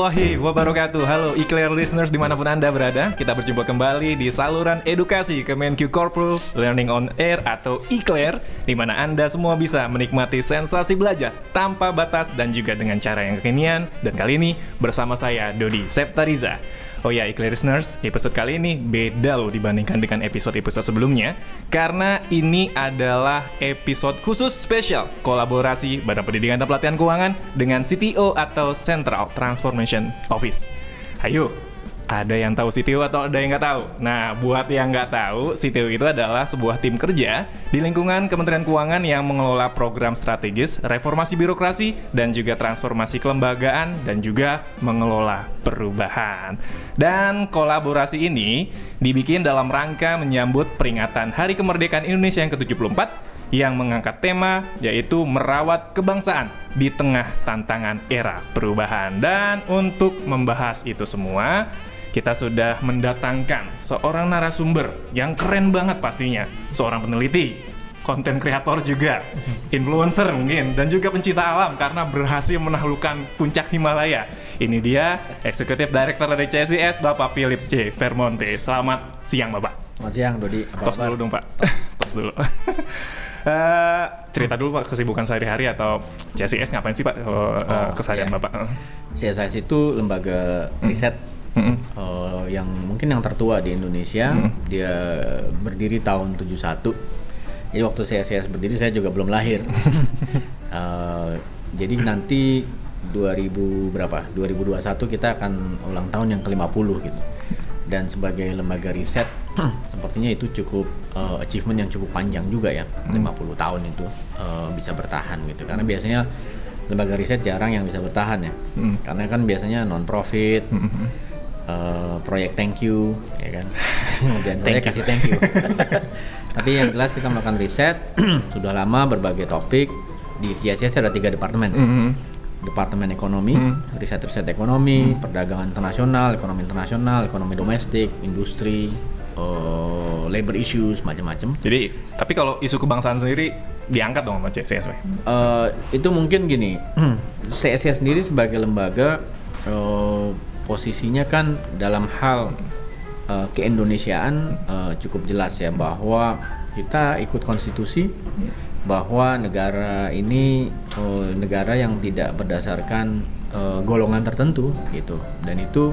warahmatullahi wabarakatuh. Halo Eclair listeners di mana pun Anda berada Kita berjumpa kembali di saluran edukasi Kemenq Corporal Learning on Air atau Eclair di mana Anda semua bisa menikmati sensasi belajar tanpa batas dan juga dengan cara yang kekinian. Dan kali ini bersama saya Dodi Septariza Oh ya, Eclair listeners, episode kali ini beda loh dibandingkan dengan episode-episode sebelumnya Karena ini adalah episode khusus spesial kolaborasi Badan Pendidikan dan Pelatihan Keuangan dengan CTO atau Central Transformation Office. Ayo, ada yang tahu CTO atau ada yang nggak tahu? Nah, buat yang nggak tahu, CTO itu adalah sebuah tim kerja di lingkungan Kementerian Keuangan yang mengelola program strategis, reformasi birokrasi, dan juga transformasi kelembagaan, dan juga mengelola perubahan. Dan kolaborasi ini dibikin dalam rangka menyambut peringatan Hari Kemerdekaan Indonesia yang ke-74 yang mengangkat tema yaitu merawat kebangsaan di tengah tantangan era perubahan. Dan untuk membahas itu semua, kita sudah mendatangkan seorang narasumber yang keren banget pastinya, seorang peneliti, konten kreator juga, influencer mungkin, dan juga pencinta alam karena berhasil menaklukkan puncak Himalaya. Ini dia Eksekutif Director dari CSIS, Bapak Philips C. Vermonte. Selamat siang, Bapak. Selamat siang, Dodi. Tos dulu dong, Pak. Tos dulu. Uh, cerita dulu Pak kesibukan sehari-hari atau CSIS ngapain sih Pak uh, oh, keseharian iya. Bapak? CSIS itu lembaga riset mm -hmm. uh, yang mungkin yang tertua di Indonesia. Mm -hmm. Dia berdiri tahun 71. Jadi waktu CSIS berdiri saya juga belum lahir. uh, jadi nanti 2000 berapa? 2021 kita akan ulang tahun yang ke-50 gitu. Dan sebagai lembaga riset sepertinya itu cukup uh, achievement yang cukup panjang juga ya hmm. 50 tahun itu uh, bisa bertahan gitu karena biasanya lembaga riset jarang yang bisa bertahan ya hmm. karena kan biasanya non profit hmm. Uh, proyek thank you ya kan dan proyek kasih thank you tapi yang jelas kita melakukan riset sudah lama berbagai topik di TISS ada tiga departemen hmm. Departemen Ekonomi, hmm. riset-riset ekonomi, hmm. perdagangan internasional, ekonomi internasional, ekonomi domestik, industri, uh, labor issues macam-macam. Jadi, tapi kalau isu kebangsaan sendiri diangkat dong sama CSS? Uh, itu mungkin gini, CSS sendiri sebagai lembaga uh, posisinya kan dalam hal uh, keindonesiaan uh, cukup jelas ya bahwa kita ikut konstitusi bahwa negara ini uh, negara yang tidak berdasarkan uh, golongan tertentu gitu dan itu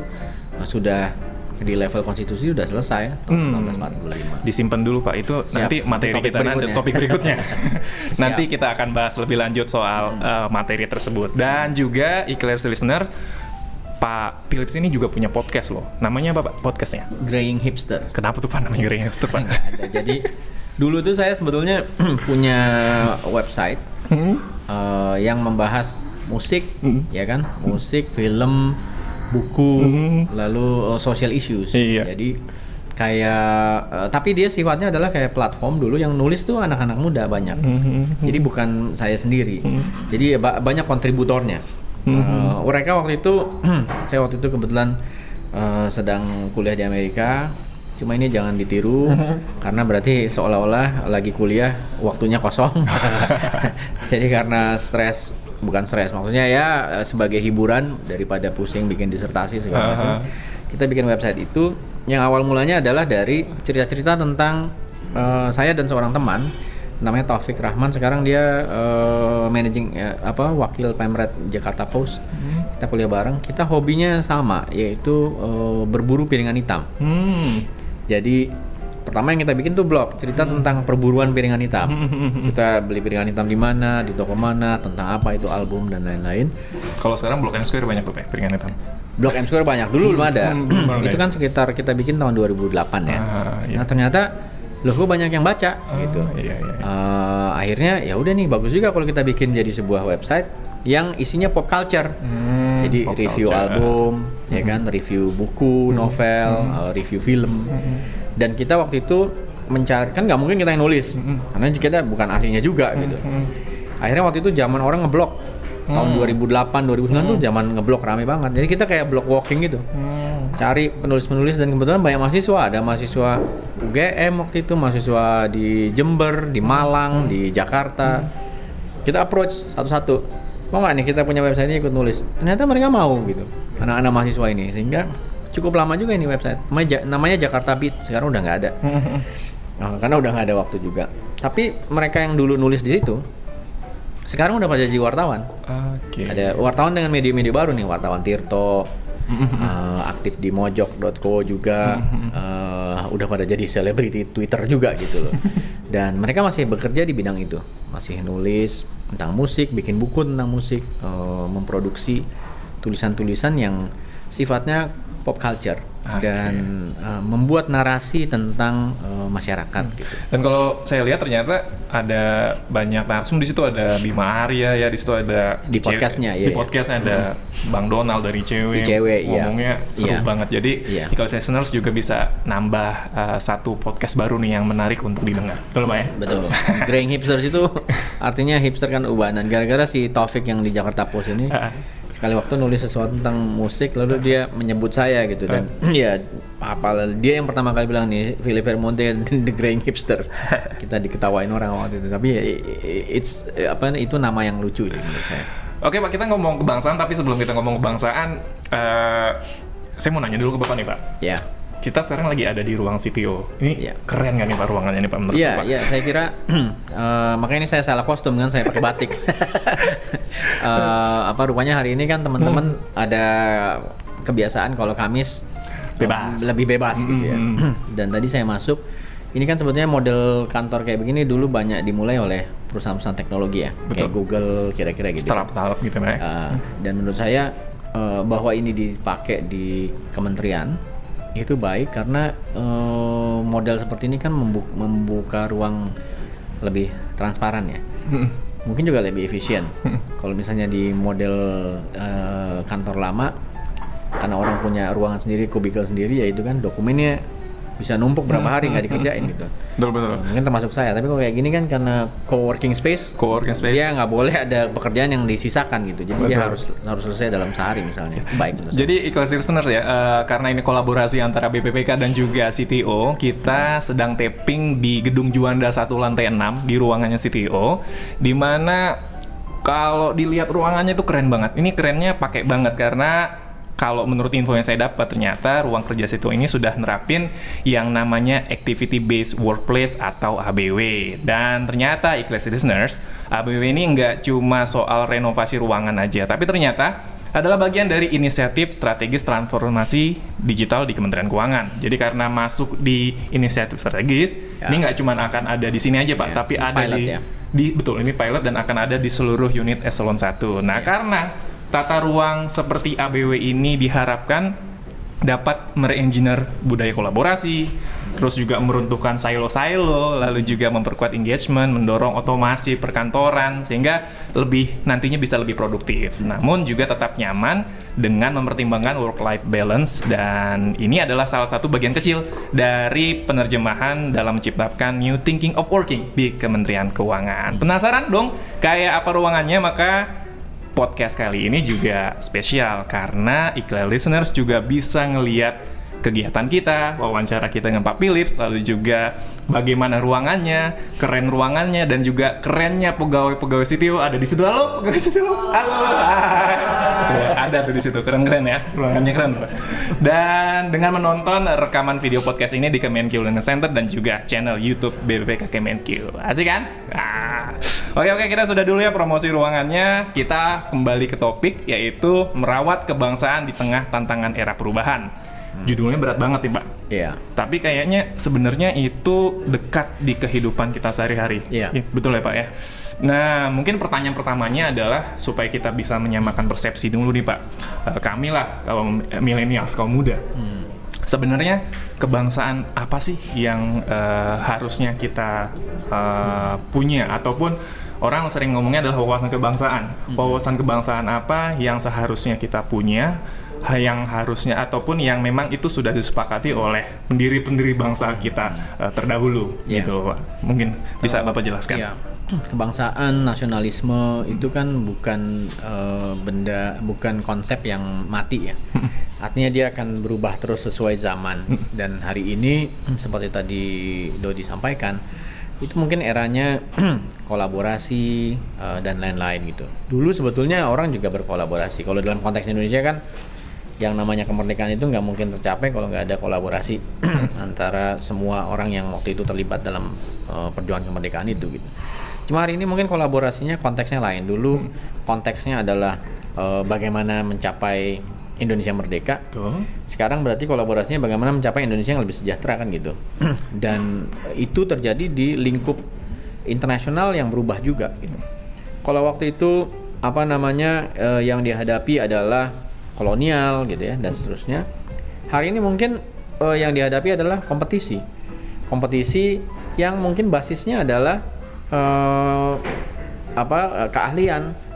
uh, sudah di level konstitusi sudah selesai tahun hmm. 1945. Disimpan dulu Pak itu Siap. nanti materi topik kita nanti topik berikutnya. nanti kita akan bahas lebih lanjut soal hmm. uh, materi tersebut dan juga Eclairs listener Pak Philips ini juga punya podcast loh. Namanya apa Pak podcastnya? Graying Hipster. Kenapa tuh Pak namanya Graying Hipster Pak? Ada. Jadi dulu tuh saya sebetulnya punya website hmm? uh, yang membahas musik, hmm. ya kan? Musik, film, buku, mm-hmm. lalu uh, social issues. Iya. Jadi kayak uh, tapi dia sifatnya adalah kayak platform dulu yang nulis tuh anak-anak muda banyak. Mm-hmm. Jadi bukan saya sendiri. Mm-hmm. Jadi ba- banyak kontributornya. Uh, mereka waktu itu saya waktu itu kebetulan uh, sedang kuliah di Amerika. Cuma ini jangan ditiru karena berarti seolah-olah lagi kuliah waktunya kosong. Jadi karena stres bukan stres maksudnya ya eh, sebagai hiburan daripada pusing bikin disertasi segala uh-huh. macam kita bikin website itu yang awal mulanya adalah dari cerita-cerita tentang uh, saya dan seorang teman namanya Taufik Rahman. Sekarang dia uh, managing uh, apa wakil Pemret Jakarta Post. Hmm. kita kuliah bareng. Kita hobinya sama yaitu uh, berburu piringan hitam. Hmm. jadi pertama yang kita bikin tuh blog cerita hmm. tentang perburuan piringan hitam. Kita beli piringan hitam di mana di toko mana tentang apa itu album dan lain-lain. Kalau sekarang blog M Square banyak tuh piringan hitam? Blog M Square banyak dulu belum ada. Itu kan sekitar kita bikin tahun 2008 ya. Ah, iya. nah ternyata loh kok banyak yang baca ah, gitu iya, iya, iya. Uh, akhirnya ya udah nih bagus juga kalau kita bikin jadi sebuah website yang isinya pop culture hmm, jadi pop review culture. album hmm. ya kan review buku hmm. novel hmm. Uh, review film hmm dan kita waktu itu mencari kan nggak mungkin kita yang nulis mm-hmm. karena kita bukan ahlinya juga mm-hmm. gitu akhirnya waktu itu zaman orang ngeblok tahun 2008 2009 mm. tuh zaman ngeblok rame banget jadi kita kayak blog walking gitu mm. Cari penulis-penulis dan kebetulan banyak mahasiswa. Ada mahasiswa UGM waktu itu mahasiswa di Jember di Malang di Jakarta. Kita approach satu-satu. Mau nggak nih kita punya website ini ikut nulis? Ternyata mereka mau gitu anak-anak mahasiswa ini. Sehingga cukup lama juga ini website. Namanya, namanya Jakarta Beat. Sekarang udah nggak ada. Nah, karena udah nggak ada waktu juga. Tapi mereka yang dulu nulis di situ sekarang udah pada jadi wartawan. Oke. ada wartawan dengan media-media baru nih. Wartawan Tirto eh, aktif di mojok.co juga. Eh, udah pada jadi selebriti Twitter juga gitu loh. Dan mereka masih bekerja di bidang itu. Masih nulis tentang musik bikin buku tentang musik eh, memproduksi tulisan-tulisan yang sifatnya pop culture Oke. dan eh, membuat narasi tentang eh, masyarakat gitu Dan kalau saya lihat ternyata ada banyak narsum di situ ada Bima Arya ya di situ ada Di podcastnya, iya, di iya. podcastnya ada Bang Donald dari cewek, Cewek, iya. ngomongnya seru Iya. banget jadi Iya. kalau listeners juga bisa nambah uh, satu podcast baru nih yang menarik untuk didengar betul pak ya Betul. Graying hipsters itu artinya hipster kan ubanan. Gara-gara si Taufik yang di Jakarta Post ini Ah. Sekali waktu nulis sesuatu tentang musik lalu dia menyebut saya gitu dan Ah. ya apa dia yang pertama kali bilang nih Philip Vermonte the graying hipster. Kita diketawain orang waktu itu. Tapi ya, it's apa itu nama yang lucu sih menurut saya. Oke Pak, kita ngomong kebangsaan, tapi sebelum kita ngomong kebangsaan, eh, saya mau nanya dulu ke Bapak nih Pak. Ya. Kita sekarang lagi ada di ruang CTO. Ini Iya. keren nggak nih Pak ruangannya nih Pak menurut Iya, Bapak? iya, saya kira eh, makanya ini saya salah kostum kan, saya pakai batik. Eh, apa rupanya hari ini kan teman-teman ada kebiasaan kalau Kamis eh, Bebas. lebih bebas gitu ya. Mm. Dan tadi saya masuk, ini kan sebetulnya model kantor kayak begini dulu banyak dimulai oleh perusahaan-perusahaan teknologi ya, kayak Betul. Google kira-kira gitu. Startup-startup gitu Pak. ya? Uh, dan menurut saya uh, bahwa ini dipakai di kementerian itu baik karena uh, model seperti ini kan membu- membuka ruang lebih transparan ya. Hmm. Mungkin juga lebih efisien. Kalau misalnya di model uh, kantor lama karena orang punya ruangan sendiri, kubikel sendiri ya itu kan dokumennya bisa numpuk berapa hari nggak dikerjain gitu. Betul betul. Mungkin termasuk saya, tapi kalau kayak gini kan karena co-working space Co-working space. dia nggak boleh ada pekerjaan yang disisakan gitu. Jadi dia Betul. harus harus selesai dalam sehari misalnya. Baik saya. Jadi ikhlas listeners ya, eh, karena ini kolaborasi antara BPPK dan juga CTO, kita sedang tapping di Gedung Juanda 1 lantai 6 di ruangannya CTO, di mana kalau dilihat ruangannya itu keren banget. Ini kerennya pakai banget karena kalau menurut info yang saya dapat ternyata ruang kerja CTO ini sudah nerapin yang namanya Activity Based Workplace atau ABW. Dan ternyata ikhlas listeners, ABW ini nggak cuma soal renovasi ruangan aja, tapi ternyata adalah bagian dari inisiatif strategis transformasi digital di Kementerian Keuangan. Jadi karena masuk di inisiatif strategis, Ya. ini nggak cuma akan ada di sini aja Pak, Ya, tapi ini ada pilot di ya. di betul ini pilot dan akan ada di seluruh unit eselon 1. Nah, karena tata ruang seperti ABW ini diharapkan dapat merengineer budaya kolaborasi, terus juga meruntuhkan silo-silo, lalu juga memperkuat engagement, mendorong otomasi perkantoran sehingga lebih nantinya bisa lebih produktif. Namun juga tetap nyaman dengan mempertimbangkan work life balance dan ini adalah salah satu bagian kecil dari penerjemahan dalam menciptakan new thinking of working di Kementerian Keuangan. Penasaran dong kayak apa ruangannya? Maka podcast kali ini juga spesial karena Iklan listeners juga bisa ngeliat kegiatan kita, wawancara kita dengan Pak Philips, lalu juga bagaimana ruangannya, keren ruangannya, dan juga kerennya pegawai-pegawai CTO ada di situ. Halo, pegawai CTO. Halo. Ada tuh di situ, keren-keren ya, ruangannya keren. Dan dengan menonton rekaman video podcast ini di Kemenq Learning Center dan juga channel YouTube BPPK Kemenq. Asik kan? Ah. Oke oke kita sudah dulu ya promosi ruangannya. Kita kembali ke topik yaitu merawat kebangsaan di tengah tantangan era perubahan. Judulnya berat banget nih Pak. Iya. Tapi kayaknya sebenarnya itu dekat di kehidupan kita sehari-hari. Iya. Iya, Betul ya Pak ya. Nah, mungkin pertanyaan pertamanya adalah supaya kita bisa menyamakan persepsi dulu nih Pak. Eh, kami lah milenials, kaum muda. Sebenarnya kebangsaan apa sih yang eh, harusnya kita eh, punya ataupun orang sering ngomongnya adalah wawasan kebangsaan. Wawasan kebangsaan apa yang seharusnya kita punya yang harusnya ataupun yang memang itu sudah disepakati oleh pendiri-pendiri bangsa kita eh, terdahulu Iya. gitu Pak. Mungkin bisa Bapak jelaskan. Iya. Kebangsaan, nasionalisme itu kan bukan eh, benda, bukan konsep yang mati ya. Artinya dia akan berubah terus sesuai zaman. Dan hari ini seperti tadi Dodi sampaikan, itu mungkin eranya kolaborasi eh, dan lain-lain gitu. Dulu sebetulnya orang juga berkolaborasi. Kalau dalam konteks Indonesia kan yang namanya kemerdekaan itu nggak mungkin tercapai kalau nggak ada kolaborasi antara semua orang yang waktu itu terlibat dalam uh, perjuangan kemerdekaan itu gitu. Cuma hari ini mungkin kolaborasinya konteksnya lain. Dulu konteksnya adalah uh, bagaimana mencapai Indonesia merdeka. Betul. Sekarang berarti kolaborasinya bagaimana mencapai Indonesia yang lebih sejahtera kan gitu. Dan itu terjadi di lingkup internasional yang berubah juga gitu. Kalau waktu itu apa namanya eh, yang dihadapi adalah kolonial gitu ya dan seterusnya. Hari ini mungkin eh, yang dihadapi adalah kompetisi. Kompetisi yang mungkin basisnya adalah eh, apa eh, keahlian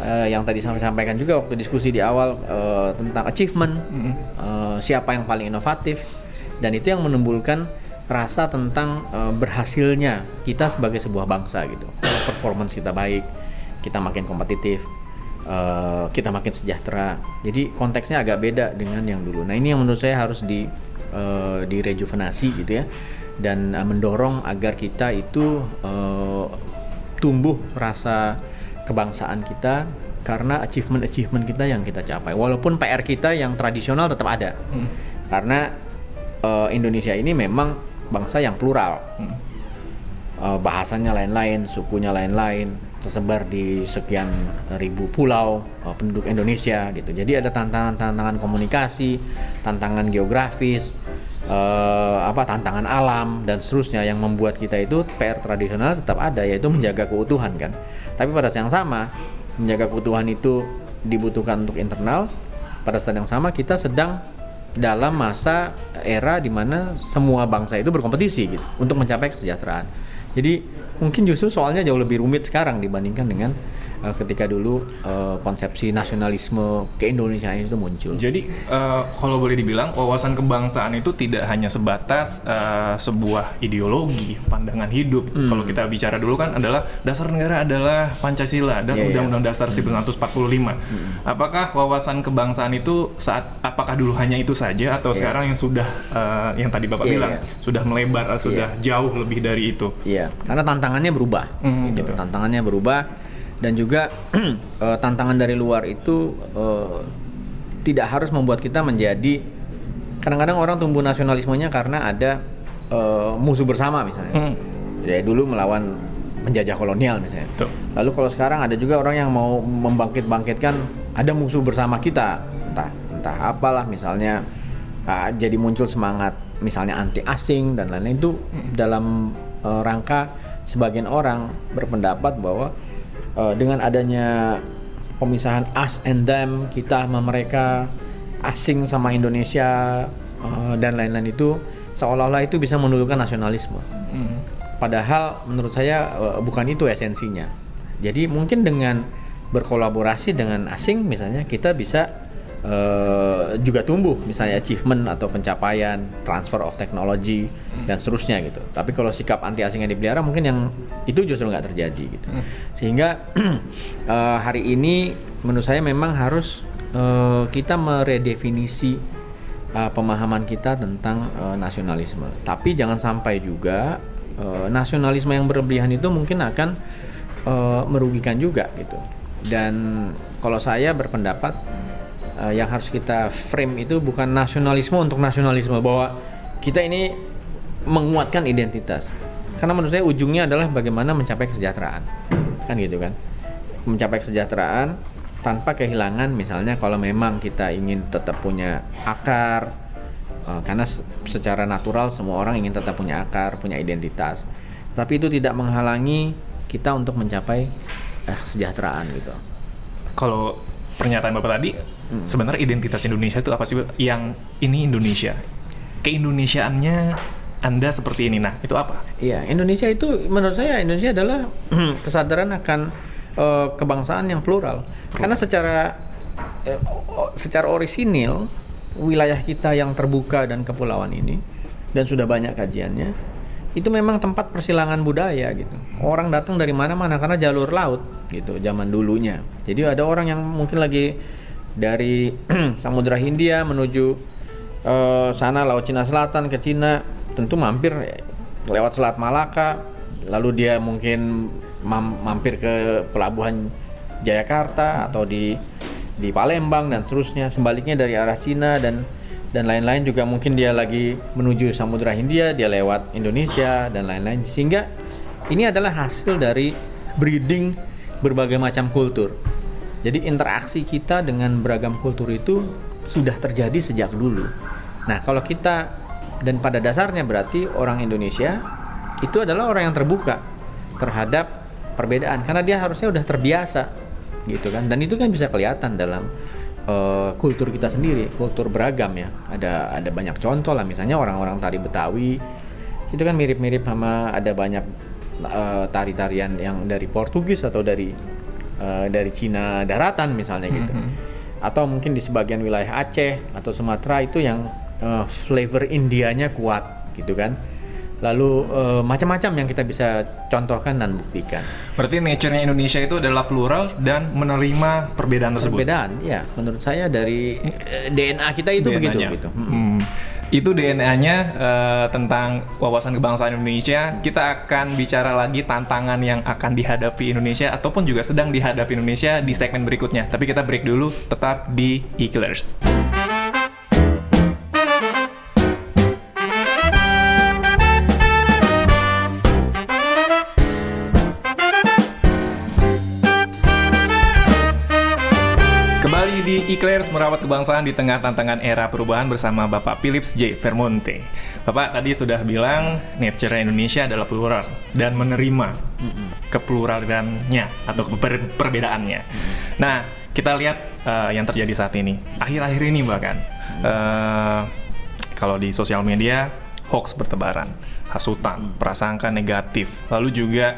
eh, yang tadi saya sampaikan juga waktu diskusi di awal eh, tentang achievement, eh, siapa yang paling inovatif, dan itu yang menimbulkan rasa tentang eh, berhasilnya kita sebagai sebuah bangsa gitu. Performance kita baik, kita makin kompetitif, eh, kita makin sejahtera. Jadi konteksnya agak beda dengan yang dulu. Nah ini yang menurut saya harus di eh, direjuvenasi gitu ya, dan eh, mendorong agar kita itu eh, tumbuh rasa kebangsaan kita karena achievement-achievement kita yang kita capai. Walaupun PR kita yang tradisional tetap ada. Karena eh, Indonesia ini memang bangsa yang plural. Eh, bahasanya lain-lain, sukunya lain-lain, tersebar di sekian ribu pulau eh, penduduk Indonesia gitu. Jadi ada tantangan-tantangan komunikasi, tantangan geografis, eh, apa tantangan alam dan seterusnya yang membuat kita itu PR tradisional tetap ada yaitu menjaga keutuhan kan. Tapi pada saat yang sama menjaga keutuhan itu dibutuhkan untuk internal. Pada saat yang sama kita sedang dalam masa era di mana semua bangsa itu berkompetisi gitu untuk mencapai kesejahteraan. Jadi mungkin justru soalnya jauh lebih rumit sekarang dibandingkan dengan eh, ketika dulu eh, konsepsi nasionalisme keindonesiaan itu muncul. Jadi eh, kalau boleh dibilang wawasan kebangsaan itu tidak hanya sebatas eh, sebuah ideologi, pandangan hidup. Hmm. Kalau kita bicara dulu kan adalah dasar negara adalah Pancasila dan Iya, iya. Undang-Undang Dasar 1945. Apakah wawasan kebangsaan itu saat apakah dulu hanya itu saja atau Iya. sekarang yang sudah eh, yang tadi Bapak Iya, bilang iya. sudah melebar, eh, sudah jauh lebih dari itu? Iya, karena tantangannya berubah. Hmm, gitu. Tantangannya berubah dan juga eh, tantangan dari luar itu eh, tidak harus membuat kita menjadi kadang-kadang orang tumbuh nasionalismenya karena ada eh, musuh bersama misalnya. Hmm. Jadi dulu melawan penjajah kolonial misalnya. Tuh. Lalu kalau sekarang ada juga orang yang mau membangkit-bangkitkan ada musuh bersama kita, entah entah apalah misalnya ah, jadi muncul semangat misalnya anti asing dan lain-lain itu dalam eh, rangka sebagian orang berpendapat bahwa eh, dengan adanya pemisahan us and them kita sama mereka asing sama Indonesia eh, dan lain-lain itu seolah-olah itu bisa menundukkan nasionalisme. Hmm. Padahal menurut saya eh, bukan itu esensinya. Jadi mungkin dengan berkolaborasi dengan asing misalnya kita bisa eh, juga tumbuh misalnya achievement atau pencapaian, transfer of technology dan seterusnya gitu. Tapi kalau sikap anti asing yang dipelihara mungkin yang itu justru nggak terjadi gitu. Sehingga eh, hari ini menurut saya memang harus eh, kita meredefinisi uh, pemahaman kita tentang uh, nasionalisme. Tapi jangan sampai juga uh, nasionalisme yang berlebihan itu mungkin akan uh, merugikan juga gitu. Dan kalau saya berpendapat uh, yang harus kita frame itu bukan nasionalisme untuk nasionalisme bahwa kita ini menguatkan identitas. Karena menurut saya ujungnya adalah bagaimana mencapai kesejahteraan. Kan gitu kan. Mencapai kesejahteraan tanpa kehilangan misalnya kalau memang kita ingin tetap punya akar eh, karena se- secara natural semua orang ingin tetap punya akar, punya identitas. Tapi itu tidak menghalangi kita untuk mencapai eh, kesejahteraan gitu. Kalau pernyataan Bapak tadi, Hmm. sebenarnya identitas Indonesia itu apa sih? Yang ini Indonesia. Keindonesiaannya Anda seperti ini. Nah, itu apa? Iya, Indonesia itu menurut saya Indonesia adalah kesadaran akan eh, kebangsaan yang plural. Karena secara eh, secara orisinil wilayah kita yang terbuka dan kepulauan ini dan sudah banyak kajiannya itu memang tempat persilangan budaya gitu. Orang datang dari mana-mana karena jalur laut gitu zaman dulunya. Jadi ada orang yang mungkin lagi dari Samudra Hindia menuju eh, sana Laut Cina Selatan ke Cina tentu mampir ya, lewat Selat Malaka lalu dia mungkin mam- mampir ke pelabuhan Jayakarta atau di di Palembang dan seterusnya. Sebaliknya dari arah Cina dan dan lain-lain juga mungkin dia lagi menuju Samudra Hindia, dia lewat Indonesia dan lain-lain. Sehingga ini adalah hasil dari breeding berbagai macam kultur. Jadi interaksi kita dengan beragam kultur itu sudah terjadi sejak dulu. Nah, kalau kita dan pada dasarnya berarti orang Indonesia itu adalah orang yang terbuka terhadap perbedaan karena dia harusnya udah terbiasa gitu kan. Dan itu kan bisa kelihatan dalam uh, kultur kita sendiri, kultur beragam ya. Ada ada banyak contoh lah, misalnya orang-orang tari Betawi itu kan mirip-mirip sama ada banyak uh, tari-tarian yang dari Portugis atau dari uh, dari Cina daratan misalnya gitu. Mm -hmm. Atau mungkin di sebagian wilayah Aceh atau Sumatera itu yang uh, flavor Indianya kuat gitu kan lalu uh, macam-macam yang kita bisa contohkan dan buktikan. Berarti nature-nya Indonesia itu adalah plural dan menerima perbedaan tersebut. Perbedaan, ya. Menurut saya dari uh, eh, DNA kita itu DNA begitu gitu. Hmm. Hmm. Itu DNA-nya uh, eh, tentang wawasan kebangsaan Indonesia. Kita akan bicara lagi tantangan yang akan dihadapi Indonesia ataupun juga sedang dihadapi Indonesia di segmen berikutnya. Tapi kita break dulu tetap di E-Killers. Eclairs merawat kebangsaan di tengah tantangan era perubahan bersama Bapak Philips J. Vermonte. Bapak tadi sudah bilang nature Indonesia adalah plural dan menerima kepluralannya atau per perbedaannya. Nah, kita lihat uh, yang terjadi saat ini. Akhir-akhir ini bahkan uh, kalau di sosial media hoax bertebaran, hasutan, prasangka negatif, lalu juga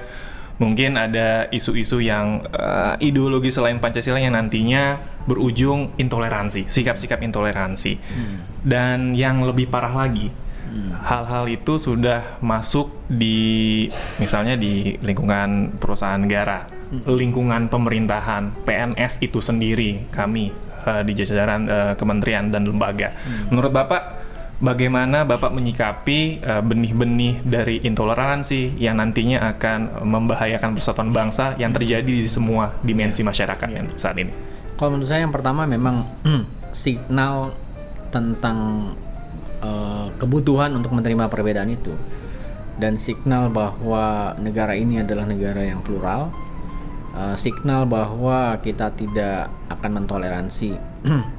mungkin ada isu-isu yang uh, ideologi selain Pancasila yang nantinya berujung intoleransi, sikap-sikap intoleransi. Hmm. Dan yang lebih parah lagi, hmm. hal-hal hmm. itu sudah masuk di misalnya di lingkungan perusahaan negara, hmm. lingkungan pemerintahan, PNS itu sendiri, kami uh, di jajaran uh, kementerian dan lembaga. Hmm. Menurut Bapak bagaimana Bapak menyikapi benih benih-benih dari intoleransi yang nantinya akan membahayakan persatuan bangsa yang terjadi di semua dimensi masyarakat ya. saat ini? Kalau menurut saya yang pertama memang signal tentang uh, kebutuhan untuk menerima perbedaan itu dan signal bahwa negara ini adalah negara yang plural, uh, signal bahwa kita tidak akan mentoleransi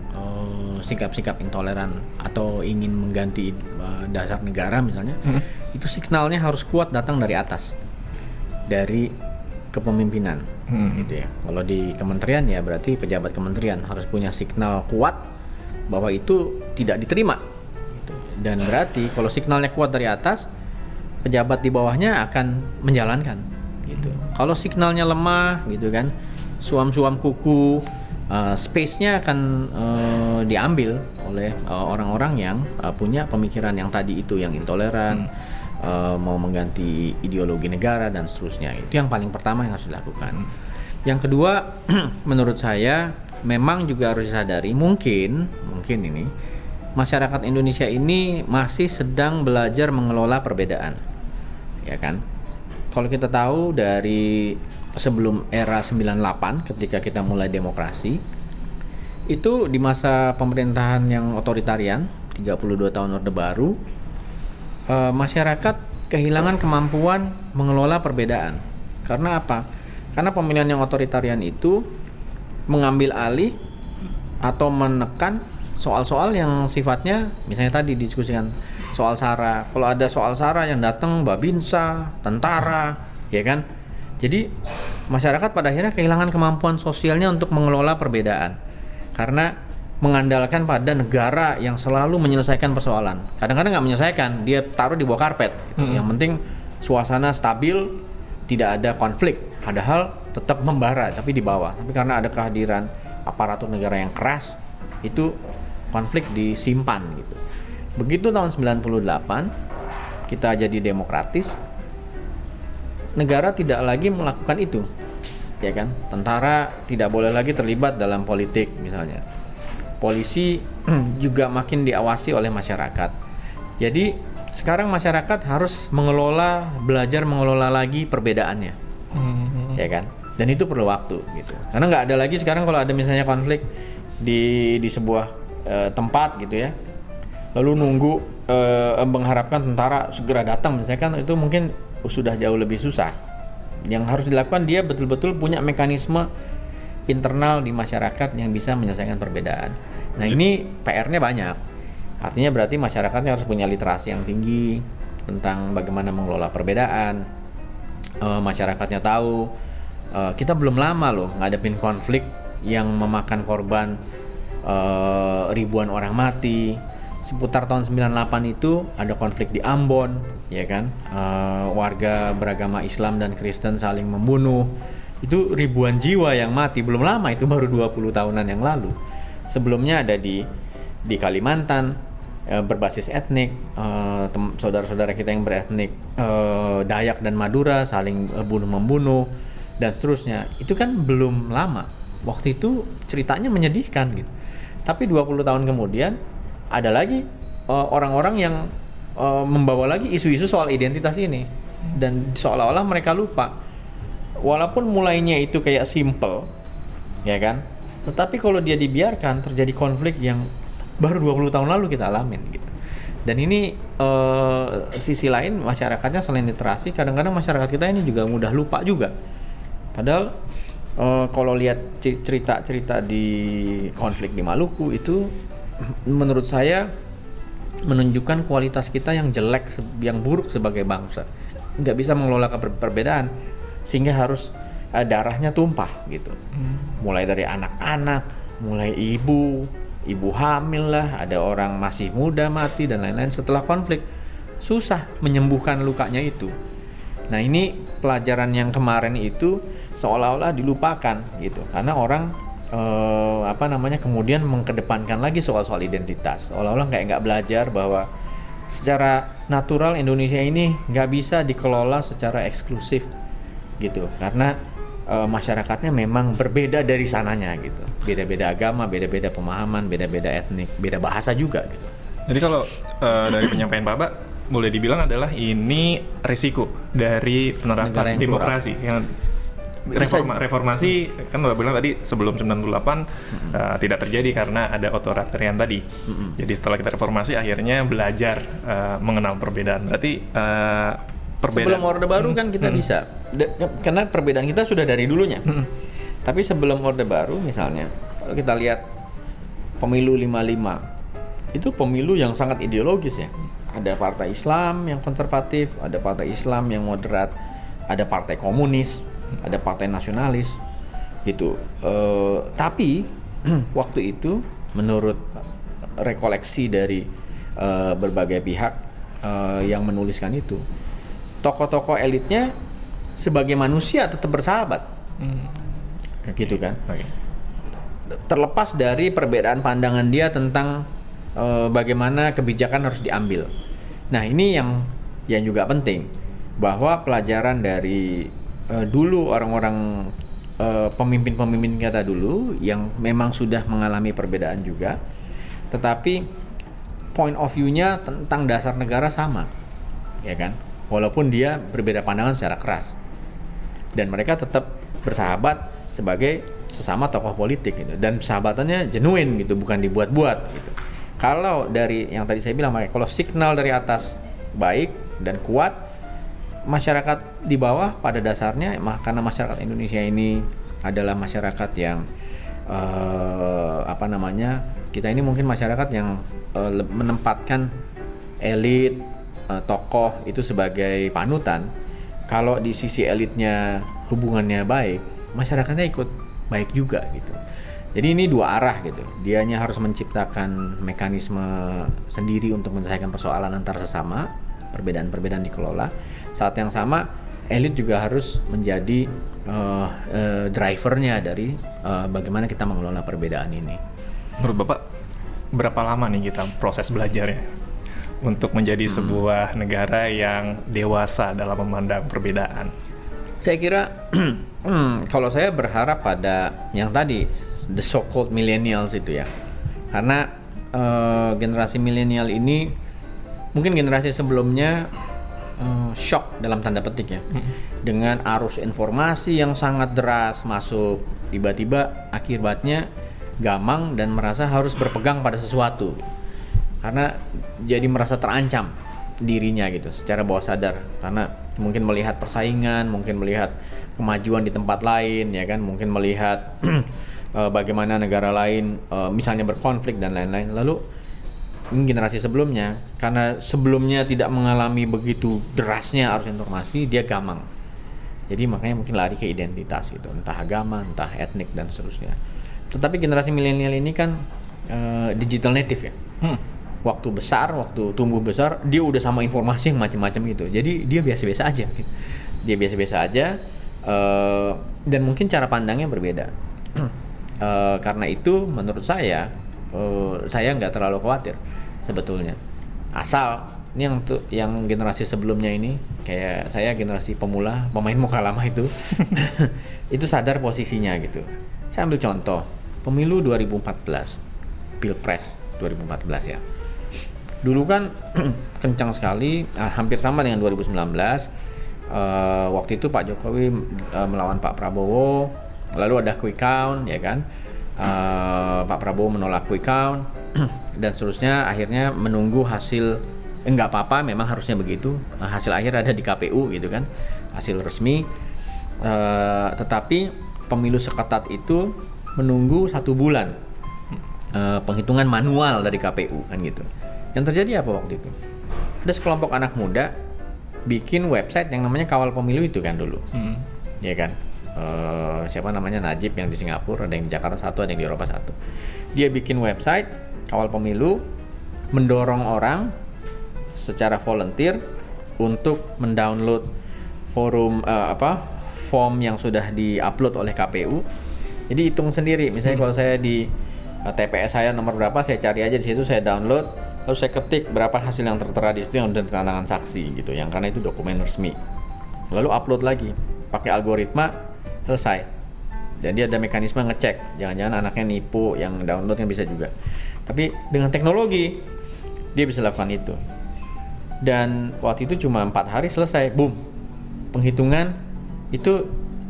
sikap-sikap intoleran atau ingin mengganti uh, dasar negara misalnya, hmm. itu signalnya harus kuat datang dari atas, dari kepemimpinan, hmm. gitu ya. Kalau di kementerian ya berarti pejabat kementerian harus punya signal kuat bahwa itu tidak diterima, gitu. dan berarti kalau signalnya kuat dari atas, pejabat di bawahnya akan menjalankan, gitu. Kalau signalnya lemah, gitu kan, suam-suam kuku uh, space-nya akan uh, diambil oleh eh, orang-orang uh, yang uh, punya pemikiran yang tadi itu yang intoleran, hmm. uh, mau mengganti ideologi negara dan seterusnya. Itu yang paling pertama yang harus dilakukan. Hmm. Yang kedua, menurut saya memang juga harus disadari mungkin mungkin ini masyarakat Indonesia ini masih sedang belajar mengelola perbedaan. Ya kan? Kalau kita tahu dari sebelum era 98 ketika kita mulai demokrasi itu di masa pemerintahan yang otoritarian 32 tahun Orde Baru e, masyarakat kehilangan kemampuan mengelola perbedaan. Karena apa? Karena pemilihan yang otoritarian itu mengambil alih atau menekan soal-soal yang sifatnya misalnya tadi diskusikan soal sara kalau ada soal sara yang datang babinsa tentara ya kan jadi masyarakat pada akhirnya kehilangan kemampuan sosialnya untuk mengelola perbedaan karena mengandalkan pada negara yang selalu menyelesaikan persoalan. Kadang-kadang nggak menyelesaikan, dia taruh di bawah karpet. Hmm. Yang penting suasana stabil, tidak ada konflik. Padahal tetap membara tapi di bawah. Tapi karena ada kehadiran aparatur negara yang keras, itu konflik disimpan gitu. Begitu tahun 98 kita jadi demokratis, negara tidak lagi melakukan itu ya kan? Tentara tidak boleh lagi terlibat dalam politik misalnya. Polisi juga makin diawasi oleh masyarakat. Jadi sekarang masyarakat harus mengelola belajar mengelola lagi perbedaannya. Hmm. ya kan? Dan itu perlu waktu gitu. Karena nggak ada lagi sekarang kalau ada misalnya konflik di di sebuah uh, tempat gitu ya. Lalu nunggu uh, mengharapkan tentara segera datang misalnya kan itu mungkin sudah jauh lebih susah. Yang harus dilakukan dia betul-betul punya mekanisme internal di masyarakat yang bisa menyelesaikan perbedaan. Nah ini PR-nya banyak. Artinya berarti masyarakatnya harus punya literasi yang tinggi tentang bagaimana mengelola perbedaan. Uh, masyarakatnya tahu uh, kita belum lama loh ngadepin konflik yang memakan korban uh, ribuan orang mati seputar tahun 98 itu ada konflik di Ambon ya kan? Uh, warga beragama Islam dan Kristen saling membunuh. Itu ribuan jiwa yang mati belum lama itu baru 20 tahunan yang lalu. Sebelumnya ada di di Kalimantan uh, berbasis etnik uh, saudara-saudara kita yang beretnik uh, Dayak dan Madura saling uh, bunuh membunuh dan seterusnya. Itu kan belum lama. Waktu itu ceritanya menyedihkan gitu. Tapi 20 tahun kemudian ada lagi eh, orang-orang uh, yang uh, membawa lagi isu-isu soal identitas ini. Dan seolah-olah mereka lupa. Walaupun mulainya itu kayak simple ya kan? Tetapi kalau dia dibiarkan terjadi konflik yang baru 20 tahun lalu kita alamin gitu. Dan ini uh, sisi lain masyarakatnya selain literasi kadang-kadang masyarakat kita ini juga mudah lupa juga. Padahal uh, kalau lihat cerita-cerita di konflik di Maluku itu menurut saya menunjukkan kualitas kita yang jelek, yang buruk sebagai bangsa. Nggak bisa mengelola perbedaan sehingga harus uh, darahnya tumpah gitu. Hmm. Mulai dari anak-anak, mulai ibu, ibu hamil lah, ada orang masih muda mati dan lain-lain setelah konflik. Susah menyembuhkan lukanya itu. Nah, ini pelajaran yang kemarin itu seolah-olah dilupakan gitu. Karena orang uh, apa namanya kemudian mengkedepankan lagi soal-soal identitas. Seolah-olah kayak nggak belajar bahwa secara natural Indonesia ini nggak bisa dikelola secara eksklusif gitu. Karena uh, masyarakatnya memang berbeda dari sananya gitu. Beda-beda agama beda-beda pemahaman beda-beda etnik beda bahasa juga gitu. Jadi kalau uh, dari penyampaian Bapak boleh dibilang adalah ini risiko dari penerapan yang demokrasi yang Reforma, reformasi kan lo bilang tadi sebelum 98 mm -hmm. uh, tidak terjadi karena ada otoritarian tadi. Mm -hmm. Jadi setelah kita reformasi akhirnya belajar uh, mengenal perbedaan. Berarti uh, perbedaan sebelum Orde Baru kan kita mm -hmm. bisa De karena perbedaan kita sudah dari dulunya. Mm -hmm. Tapi sebelum Orde Baru misalnya kalau kita lihat pemilu 55 itu pemilu yang sangat ideologis ya. Ada partai Islam yang konservatif, ada partai Islam yang moderat, ada partai komunis ada partai nasionalis gitu. Uh, tapi waktu itu menurut rekoleksi dari uh, berbagai pihak uh, yang menuliskan itu, tokoh-tokoh elitnya sebagai manusia tetap bersahabat, hmm. gitu kan. Okay. Terlepas dari perbedaan pandangan dia tentang uh, bagaimana kebijakan harus diambil. Nah ini yang yang juga penting bahwa pelajaran dari uh, dulu orang-orang uh, pemimpin-pemimpin kita dulu yang memang sudah mengalami perbedaan juga, tetapi point of view-nya tentang dasar negara sama, ya kan? Walaupun dia berbeda pandangan secara keras, dan mereka tetap bersahabat sebagai sesama tokoh politik gitu. Dan sahabatannya genuine gitu bukan dibuat-buat gitu. Kalau dari yang tadi saya bilang kalau signal dari atas baik dan kuat masyarakat di bawah pada dasarnya karena masyarakat Indonesia ini adalah masyarakat yang uh, apa namanya kita ini mungkin masyarakat yang uh, menempatkan elit uh, tokoh itu sebagai panutan. Kalau di sisi elitnya hubungannya baik masyarakatnya ikut baik juga gitu. Jadi ini dua arah gitu. Dianya harus menciptakan mekanisme sendiri untuk menyelesaikan persoalan antar sesama perbedaan-perbedaan dikelola saat yang sama elit juga harus menjadi uh, uh, drivernya dari uh, bagaimana kita mengelola perbedaan ini. Menurut Bapak, berapa lama nih kita proses belajarnya untuk menjadi hmm. sebuah negara yang dewasa dalam memandang perbedaan? Saya kira hmm, kalau saya berharap pada yang tadi the so-called millennials itu ya, karena uh, generasi milenial ini mungkin generasi sebelumnya eh, shock dalam tanda petik ya. Dengan arus informasi yang sangat deras masuk tiba-tiba akibatnya gamang dan merasa harus berpegang pada sesuatu. Karena jadi merasa terancam dirinya gitu secara bawah sadar. Karena mungkin melihat persaingan mungkin melihat kemajuan di tempat lain ya kan? Mungkin melihat eh, bagaimana negara lain eh, misalnya berkonflik dan lain-lain. Lalu generasi sebelumnya karena sebelumnya tidak mengalami begitu derasnya arus informasi dia gamang jadi makanya mungkin lari ke identitas gitu entah agama entah etnik dan seterusnya tetapi generasi milenial ini kan eh, digital native ya Hmm. waktu besar, waktu tumbuh besar, dia udah sama informasi yang macam-macam gitu. Jadi dia biasa-biasa aja. gitu. Dia biasa-biasa aja eh, dan mungkin cara pandangnya berbeda. Eh, karena itu, menurut saya, eh, saya nggak terlalu khawatir sebetulnya. Asal ini yang tuh yang generasi sebelumnya ini kayak saya generasi pemula pemain muka lama itu itu sadar posisinya gitu. Saya ambil contoh pemilu 2014 pilpres 2014 ya dulu kan kencang sekali ah, hampir sama dengan 2019 Eh, waktu itu Pak Jokowi eh, melawan Pak Prabowo lalu ada quick count ya kan Eh, Pak Prabowo menolak quick count dan seterusnya akhirnya menunggu hasil eh, nggak apa-apa memang harusnya begitu Eh, hasil akhir ada di KPU gitu kan hasil resmi Eh, tetapi pemilu seketat itu menunggu satu bulan eh, penghitungan manual dari KPU kan gitu. Yang terjadi apa waktu itu? Ada sekelompok anak muda bikin website yang namanya Kawal Pemilu itu kan dulu, Hmm. ya kan? Eh, siapa namanya Najib yang di Singapura, ada yang di Jakarta satu, ada yang di Eropa satu. Dia bikin website Kawal Pemilu, mendorong orang secara volunteer untuk mendownload forum eh, apa form yang sudah diupload oleh KPU. Jadi hitung sendiri, misalnya kalau saya di eh, TPS saya nomor berapa, saya cari aja di situ, saya download, lalu saya ketik berapa hasil yang tertera di situ yang sudah ditandatangan saksi gitu, yang karena itu dokumen resmi. Lalu upload lagi, pakai algoritma, selesai. Jadi ada mekanisme ngecek, jangan-jangan anaknya nipu, yang download yang bisa juga. Tapi dengan teknologi, dia bisa lakukan itu. Dan waktu itu cuma empat hari selesai boom. Penghitungan itu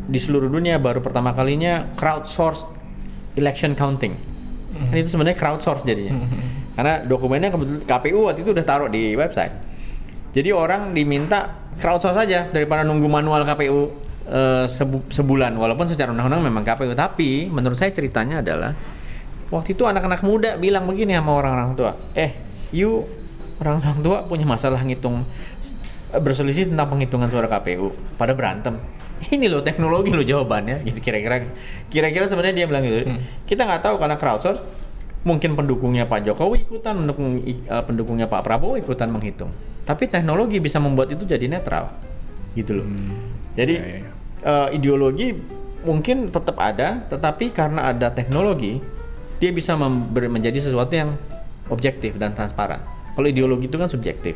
di seluruh dunia baru pertama kalinya crowdsourced election counting. Kan itu sebenarnya crowdsourced jadinya. Karena dokumennya KPU waktu itu udah taruh di website. Jadi orang diminta crowdsource saja daripada nunggu manual KPU eh, sebu- sebulan. Walaupun secara undang-undang memang KPU tapi menurut saya ceritanya adalah waktu itu anak-anak muda bilang begini sama orang-orang tua eh you orang-orang tua punya masalah ngitung eh, berselisih tentang penghitungan suara KPU pada berantem. Ini loh teknologi loh jawabannya. Gitu kira-kira kira-kira sebenarnya dia bilang gitu. Hmm. kita nggak tahu karena crowdsource. Mungkin pendukungnya Pak Jokowi ikutan pendukung eh, pendukungnya Pak Prabowo ikutan menghitung. Tapi teknologi bisa membuat itu jadi netral. Gitu loh. Jadi Ya, ya, ya. Eh, ideologi mungkin tetap ada, tetapi karena ada teknologi, dia bisa menjadi sesuatu yang objektif dan transparan. Kalau ideologi itu kan subjektif.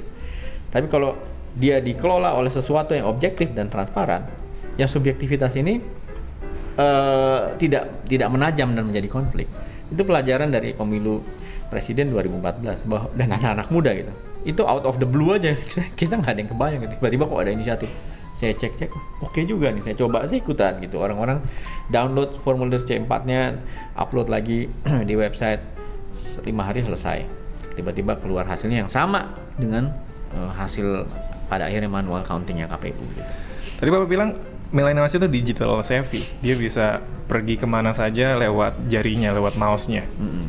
Tapi kalau dia dikelola oleh sesuatu yang objektif dan transparan, yang subjektivitas ini eh, tidak tidak menajam dan menjadi konflik. Itu pelajaran dari pemilu presiden 2014 bahwa dan anak-anak muda gitu. Itu out of the blue aja kita nggak ada yang kebayang. Tiba-tiba kok ada inisiatif. Saya cek-cek, oke juga nih. Saya coba sih ikutan gitu. Orang-orang download formulir C4-nya, upload lagi di website lima hari selesai. Tiba-tiba keluar hasilnya yang sama dengan eh, hasil pada akhirnya manual countingnya KPU gitu. Tadi Bapak bilang millennials itu digital savvy. Dia bisa pergi ke mana saja lewat jarinya, lewat mouse-nya.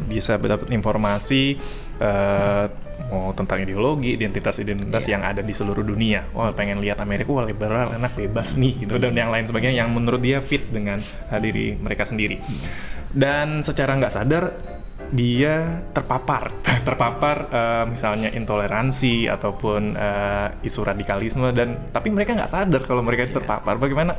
Bisa dapat informasi eh, mau tentang ideologi, identitas-identitas Iya. yang ada di seluruh dunia. Wah, pengen lihat Amerika, wah liberal, enak, bebas nih, gitu. Dan yang lain sebagainya yang menurut dia fit dengan eh, diri mereka sendiri. Dan secara nggak sadar dia terpapar, terpapar eh, misalnya intoleransi ataupun eh, isu radikalisme dan tapi mereka nggak sadar kalau mereka Iya. terpapar. Bagaimana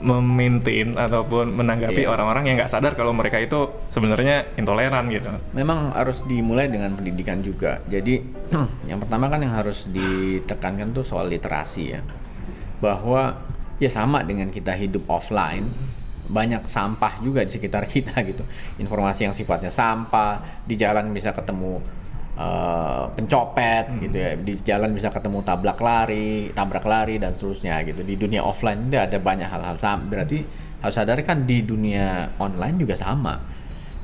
memaintain ataupun menanggapi Iya. orang-orang yang nggak sadar kalau mereka itu sebenarnya intoleran gitu. Memang harus dimulai dengan pendidikan juga. Jadi yang pertama kan yang harus ditekankan tuh soal literasi ya. Bahwa ya sama dengan kita hidup offline, banyak sampah juga di sekitar kita gitu. Informasi yang sifatnya sampah, di jalan bisa ketemu uh, pencopet gitu ya di jalan bisa ketemu tabrak lari tabrak lari dan seterusnya gitu. Di dunia offline ini ada banyak hal-hal sama berarti harus sadar kan di dunia online juga sama.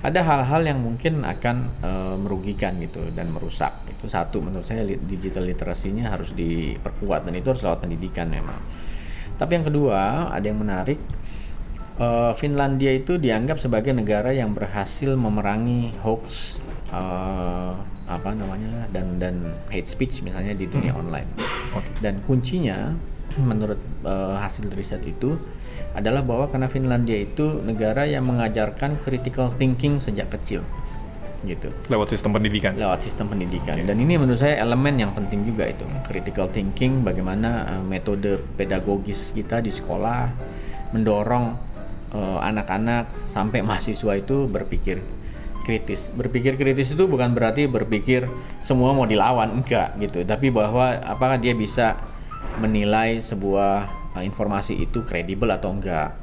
Ada hal-hal yang mungkin akan uh, merugikan gitu dan merusak itu satu menurut saya digital literasinya harus diperkuat dan itu harus lewat pendidikan memang. Tapi yang kedua ada yang menarik uh, Finlandia itu dianggap sebagai negara yang berhasil memerangi hoax uh, apa namanya dan dan hate speech misalnya di dunia online Oke. dan kuncinya menurut uh, hasil riset itu adalah bahwa karena Finlandia itu negara yang mengajarkan critical thinking sejak kecil gitu Lewat sistem pendidikan. lewat sistem pendidikan Oke. dan ini menurut saya elemen yang penting juga itu critical thinking bagaimana uh, metode pedagogis kita di sekolah mendorong uh, anak-anak sampai mahasiswa itu berpikir kritis. Berpikir kritis itu bukan berarti berpikir semua mau dilawan enggak gitu. Tapi bahwa apakah dia bisa menilai sebuah uh, informasi itu kredibel atau enggak?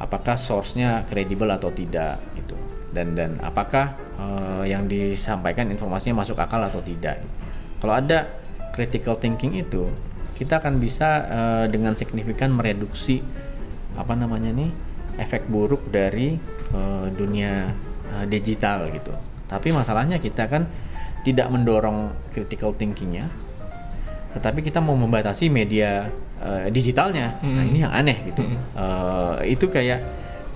Apakah source-nya kredibel atau tidak gitu. Dan dan apakah uh, yang disampaikan informasinya masuk akal atau tidak? Kalau ada critical thinking itu kita akan bisa uh, dengan signifikan mereduksi apa namanya nih efek buruk dari uh, dunia uh, digital gitu tapi masalahnya kita kan tidak mendorong critical thinkingnya tetapi kita mau membatasi media uh, digitalnya. Nah Hmm. ini yang aneh gitu. Uh, itu kayak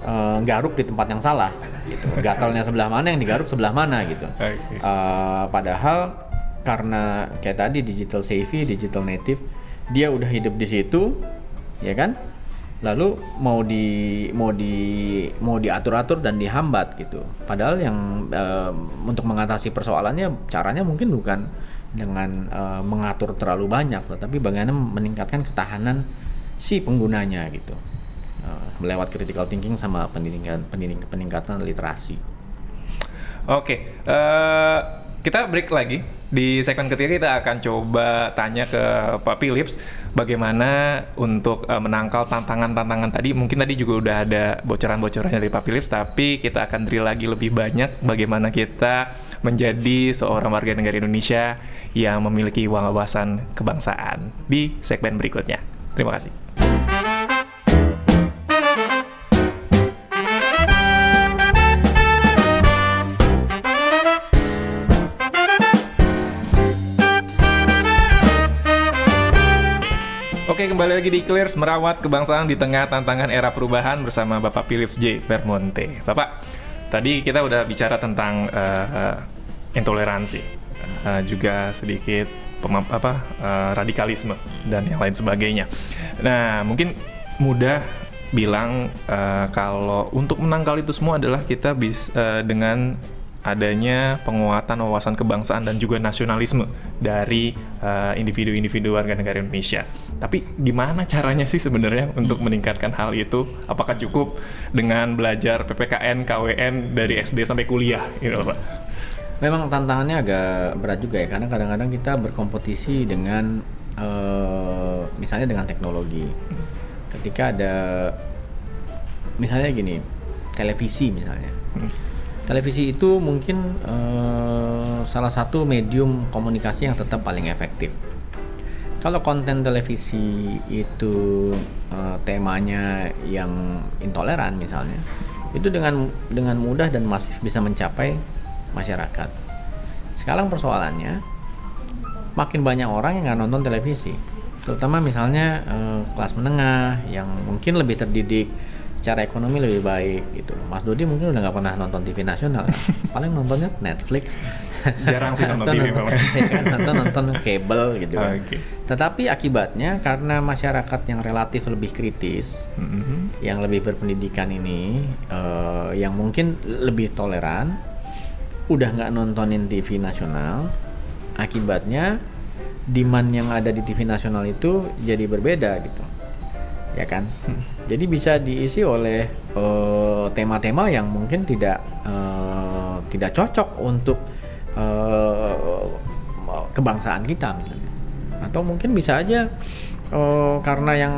uh, garuk di tempat yang salah. Gitu. Gatalnya sebelah mana yang digaruk sebelah mana gitu. Uh, padahal karena kayak tadi digital savvy, digital native, dia udah hidup di situ, ya kan? Lalu mau di mau di mau diatur-atur dan dihambat gitu. Padahal yang um, untuk mengatasi persoalannya caranya mungkin bukan dengan uh, mengatur terlalu banyak, tetapi bagaimana meningkatkan ketahanan si penggunanya gitu. Uh, melewat critical thinking sama pendidikan peningkatan literasi. Oke, eh, kita break lagi. Di segmen ketiga kita akan coba tanya ke Pak Philips bagaimana untuk eh, menangkal tantangan-tantangan tadi. Mungkin tadi juga udah ada bocoran-bocorannya dari Pak Philips, tapi kita akan drill lagi lebih banyak bagaimana kita menjadi seorang warga negara Indonesia yang memiliki wawasan kebangsaan di segmen berikutnya. Terima kasih. Oke, kembali lagi di Clears merawat kebangsaan di tengah tantangan era perubahan bersama Bapak Philips J. Vermonte. Bapak, tadi kita udah bicara tentang eh, eh, intoleransi, eh, juga sedikit apa eh, radikalisme dan yang lain sebagainya. Nah, mungkin mudah bilang eh, kalau untuk menangkal itu semua adalah kita bisa dengan adanya penguatan wawasan kebangsaan dan juga nasionalisme dari uh, individu-individu warga negara Indonesia. Tapi gimana caranya sih sebenarnya untuk meningkatkan hal itu? Apakah cukup dengan belajar PPKN, KWN dari SD sampai kuliah gitu, Pak? Memang tantangannya agak berat juga ya karena kadang-kadang kita berkompetisi dengan eh, misalnya dengan teknologi. Ketika ada misalnya gini, televisi misalnya. Televisi itu mungkin eh, salah satu medium komunikasi yang tetap paling efektif. Kalau konten televisi itu eh, temanya yang intoleran misalnya, itu dengan dengan mudah dan masif bisa mencapai masyarakat. Sekarang persoalannya makin banyak orang yang nggak nonton televisi, terutama misalnya eh, kelas menengah yang mungkin lebih terdidik secara ekonomi lebih baik gitu. Mas Dodi mungkin udah nggak pernah nonton TV nasional, kan? paling nontonnya Netflix. Jarang sih nonton TV, nonton, ya kan, nonton nonton kabel gitu kan. Oke. Tetapi akibatnya karena masyarakat yang relatif lebih kritis, Mhm. yang lebih berpendidikan ini, eh, yang mungkin lebih toleran, udah nggak nontonin TV nasional, akibatnya demand yang ada di TV nasional itu jadi berbeda gitu, ya kan? Jadi bisa diisi oleh eh, tema-tema yang mungkin tidak eh, tidak cocok untuk eh, kebangsaan kita misalnya, atau mungkin bisa aja eh, karena yang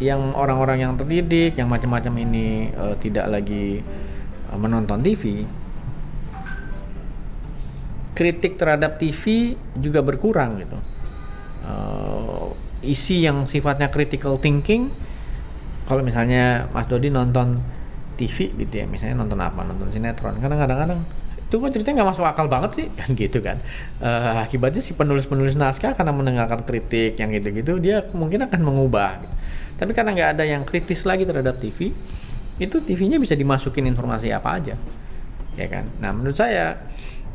yang orang-orang yang terdidik, yang macam-macam ini eh, tidak lagi eh, menonton TV, kritik terhadap TV juga berkurang gitu. Uh, isi yang sifatnya critical thinking, kalau misalnya Mas Dodi nonton TV gitu ya, misalnya nonton apa, nonton sinetron, karena kadang-kadang itu kan ceritanya nggak masuk akal banget sih kan gitu kan. Uh, akibatnya si penulis-penulis naskah karena mendengarkan kritik yang gitu-gitu dia mungkin akan mengubah. Tapi karena nggak ada yang kritis lagi terhadap TV itu TV-nya bisa dimasukin informasi apa aja ya kan. Nah menurut saya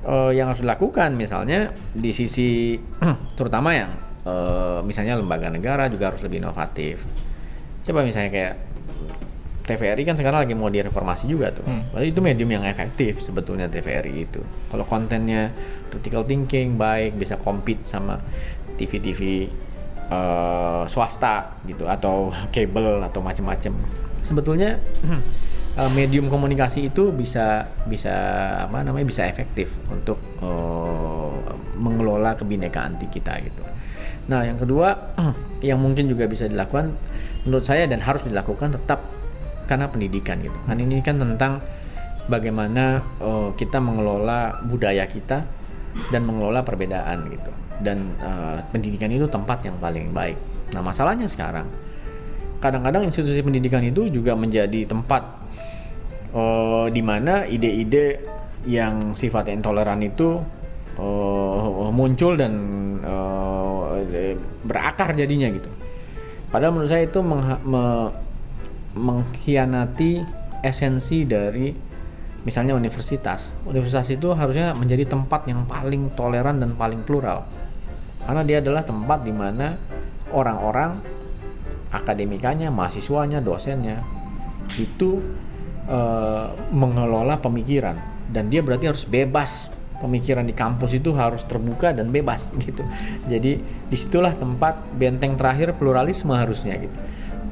uh, yang harus dilakukan misalnya di sisi terutama yang uh, misalnya lembaga negara juga harus lebih inovatif coba misalnya kayak TVRI kan sekarang lagi mau direformasi juga tuh. Hmm. Berarti itu medium yang efektif sebetulnya TVRI itu. Kalau kontennya critical thinking baik bisa compete sama TV-TV uh, eh, swasta gitu atau kabel atau macam-macam. Sebetulnya uh, medium komunikasi itu bisa bisa apa namanya bisa efektif untuk uh, mengelola kebinekaan kita gitu. Nah, yang kedua yang mungkin juga bisa dilakukan menurut saya dan harus dilakukan tetap karena pendidikan gitu. Kan ini kan tentang bagaimana uh, kita mengelola budaya kita dan mengelola perbedaan gitu. Dan uh, pendidikan itu tempat yang paling baik. Nah masalahnya sekarang kadang-kadang institusi pendidikan itu juga menjadi tempat uh, di mana ide-ide yang sifatnya intoleran itu uh, muncul dan uh, berakar jadinya gitu. Padahal menurut saya itu mengkhianati esensi dari misalnya universitas. Universitas itu harusnya menjadi tempat yang paling toleran dan paling plural. Karena dia adalah tempat di mana orang-orang akademikanya, mahasiswanya, dosennya itu e, mengelola pemikiran dan dia berarti harus bebas pemikiran di kampus itu harus terbuka dan bebas gitu. Jadi di situlah tempat benteng terakhir pluralisme harusnya gitu.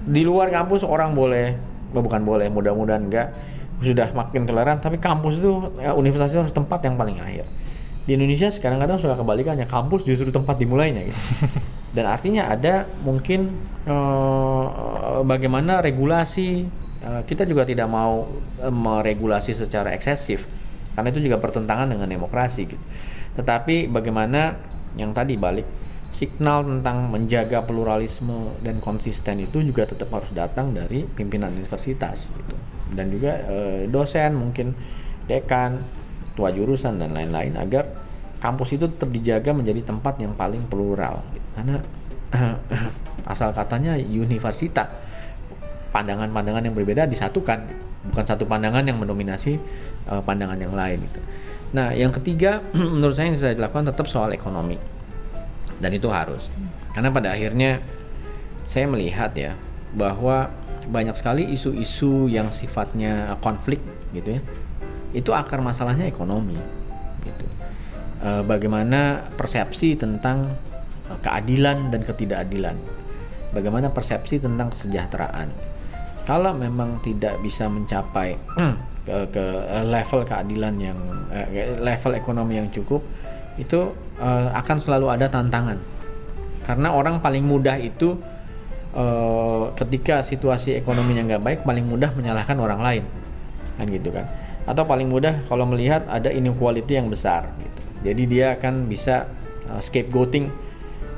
Di luar kampus orang boleh oh, bukan boleh mudah-mudahan enggak sudah makin toleran tapi kampus itu ya, universitas itu harus tempat yang paling akhir. Di Indonesia sekarang kadang sudah kebalikannya kampus justru tempat dimulainya gitu. Dan artinya ada mungkin uh, bagaimana regulasi uh, kita juga tidak mau uh, meregulasi secara eksesif karena itu juga bertentangan dengan demokrasi gitu. Tetapi bagaimana yang tadi balik signal tentang menjaga pluralisme dan konsisten itu juga tetap harus datang dari pimpinan universitas gitu. Dan juga e, dosen mungkin dekan tua jurusan dan lain-lain agar kampus itu tetap dijaga menjadi tempat yang paling plural gitu. karena asal katanya universitas pandangan-pandangan yang berbeda disatukan bukan satu pandangan yang mendominasi e, pandangan yang lain itu nah yang ketiga menurut saya yang bisa dilakukan tetap soal ekonomi. Dan itu harus. Karena pada akhirnya saya melihat ya bahwa banyak sekali isu-isu yang sifatnya konflik gitu ya itu akar masalahnya ekonomi gitu. E, bagaimana persepsi tentang eh, keadilan dan ketidakadilan. Bagaimana persepsi tentang kesejahteraan kalau memang tidak bisa mencapai ke, ke level keadilan yang eh, level ekonomi yang cukup itu uh, akan selalu ada tantangan. Karena orang paling mudah itu ketika situasi ekonominya nggak baik paling mudah menyalahkan orang lain. Kan gitu kan? Atau paling mudah kalau melihat ada inequality yang besar gitu. Jadi dia akan bisa scapegoating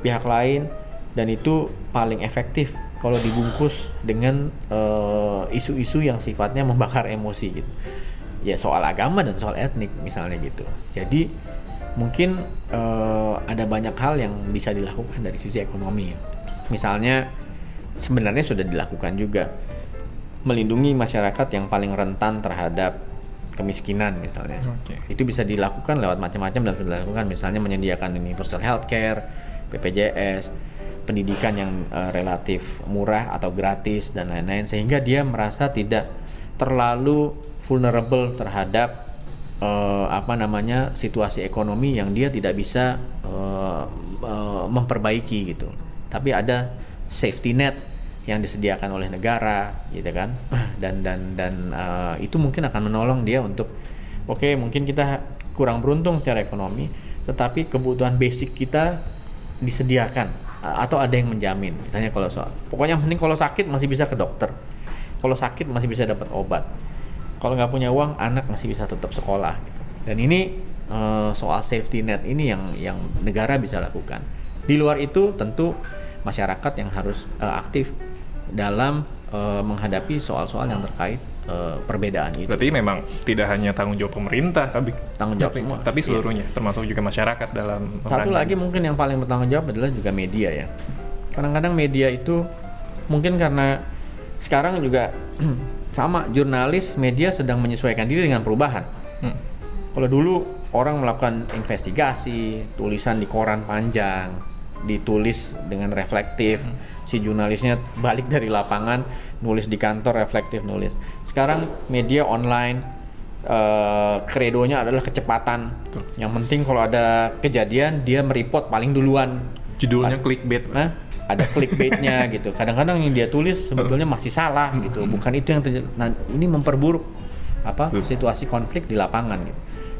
pihak lain dan itu paling efektif kalau dibungkus dengan isu-isu uh, yang sifatnya membakar emosi gitu ya soal agama dan soal etnik misalnya gitu jadi mungkin uh, ada banyak hal yang bisa dilakukan dari sisi ekonomi. Misalnya sebenarnya sudah dilakukan juga melindungi masyarakat yang paling rentan terhadap kemiskinan misalnya. Okay. Itu bisa dilakukan lewat macam-macam dan sudah dilakukan misalnya menyediakan universal healthcare, BPJS, pendidikan yang uh, relatif murah atau gratis dan lain-lain sehingga dia merasa tidak terlalu vulnerable terhadap uh, apa namanya situasi ekonomi yang dia tidak bisa uh, uh, memperbaiki gitu. Tapi ada safety net yang disediakan oleh negara, gitu kan? Dan dan dan uh, itu mungkin akan menolong dia untuk oke okay, mungkin kita kurang beruntung secara ekonomi, tetapi kebutuhan basic kita disediakan atau ada yang menjamin. Misalnya kalau soal, pokoknya yang penting kalau sakit masih bisa ke dokter, kalau sakit masih bisa dapat obat kalau nggak punya uang anak masih bisa tetap sekolah gitu. dan ini uh, soal safety net ini yang yang negara bisa lakukan. Di luar itu tentu masyarakat yang harus uh, aktif dalam uh, menghadapi soal-soal yang terkait uh, perbedaan itu. Berarti memang tidak hanya tanggung jawab pemerintah, tapi tanggung jawab tapi, semua. tapi Iya. seluruhnya, termasuk juga masyarakat dalam Satu lagi mungkin yang paling bertanggung jawab adalah juga media ya. Kadang-kadang media itu mungkin karena sekarang juga sama jurnalis media sedang menyesuaikan diri dengan perubahan. Hmm. Kalau dulu orang melakukan investigasi, tulisan di koran panjang, ditulis dengan reflektif, si jurnalisnya balik dari lapangan, nulis di kantor reflektif nulis. Sekarang media online eh, kredonya adalah kecepatan. Yang penting kalau ada kejadian dia mereport paling duluan. Judulnya clickbait. Nah, ada clickbaitnya gitu. Kadang-kadang yang dia tulis sebetulnya masih salah gitu. Bukan itu yang terjadi. Nah, ini memperburuk apa Betul. situasi konflik di lapangan gitu.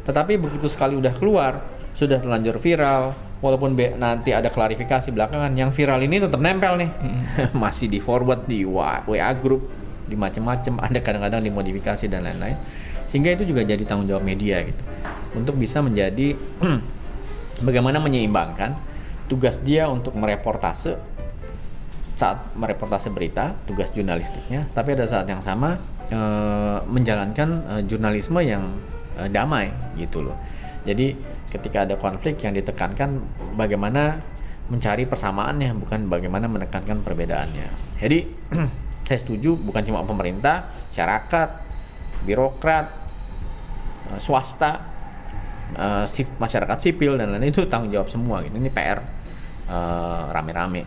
Tetapi begitu sekali udah keluar, sudah terlanjur viral, walaupun be- nanti ada klarifikasi belakangan, yang viral ini tetap nempel nih. masih di forward di wa- WA group, di macam-macam, ada kadang-kadang dimodifikasi dan lain-lain. Sehingga itu juga jadi tanggung jawab media gitu. Untuk bisa menjadi bagaimana menyeimbangkan tugas dia untuk mereportase saat mereportase berita tugas jurnalistiknya tapi ada saat yang sama eh, menjalankan eh, jurnalisme yang eh, damai gitu loh jadi ketika ada konflik yang ditekankan bagaimana mencari persamaannya bukan bagaimana menekankan perbedaannya. Jadi saya setuju bukan cuma pemerintah masyarakat birokrat eh, swasta eh, masyarakat sipil dan lain-lain itu tanggung jawab semua gitu. Ini PR eh, rame-rame.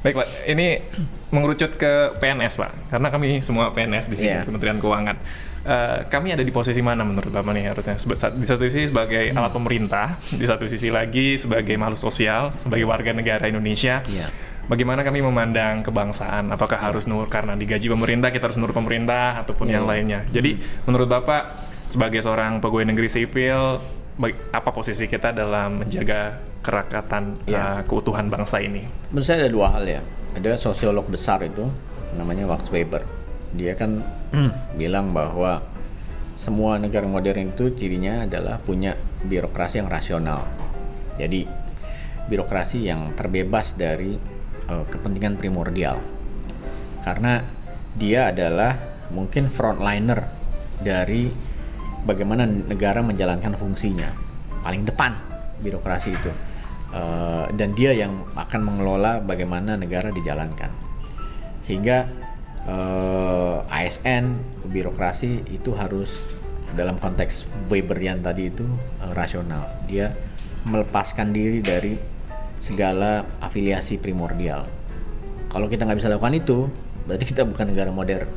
Baik Pak, ini mengerucut ke PNS Pak, karena kami semua PNS di sini Iya. Kementerian Keuangan. Eh, kami ada di posisi mana menurut Bapak nih harusnya? Di satu sisi sebagai Hmm. alat pemerintah, di satu sisi lagi sebagai makhluk sosial, sebagai warga negara Indonesia. Iya. Bagaimana kami memandang kebangsaan? Apakah harus nur karena digaji pemerintah kita harus nur pemerintah ataupun Iya, yang iya. lainnya? Jadi menurut Bapak sebagai seorang pegawai negeri sipil, apa posisi kita dalam menjaga kerakatan Iya. eh, keutuhan bangsa ini? Menurut saya ada dua hal ya. Ada sosiolog besar itu namanya Max Weber. Dia kan bilang bahwa semua negara modern itu cirinya adalah punya birokrasi yang rasional. Jadi birokrasi yang terbebas dari eh, kepentingan primordial. Karena dia adalah mungkin frontliner dari bagaimana negara menjalankan fungsinya. Paling depan birokrasi itu. Eh, dan dia yang akan mengelola bagaimana negara dijalankan. Sehingga eh, ASN birokrasi itu harus dalam konteks Weberian tadi itu eh, rasional. Dia melepaskan diri dari segala afiliasi primordial. Kalau kita nggak bisa lakukan itu, berarti kita bukan negara modern.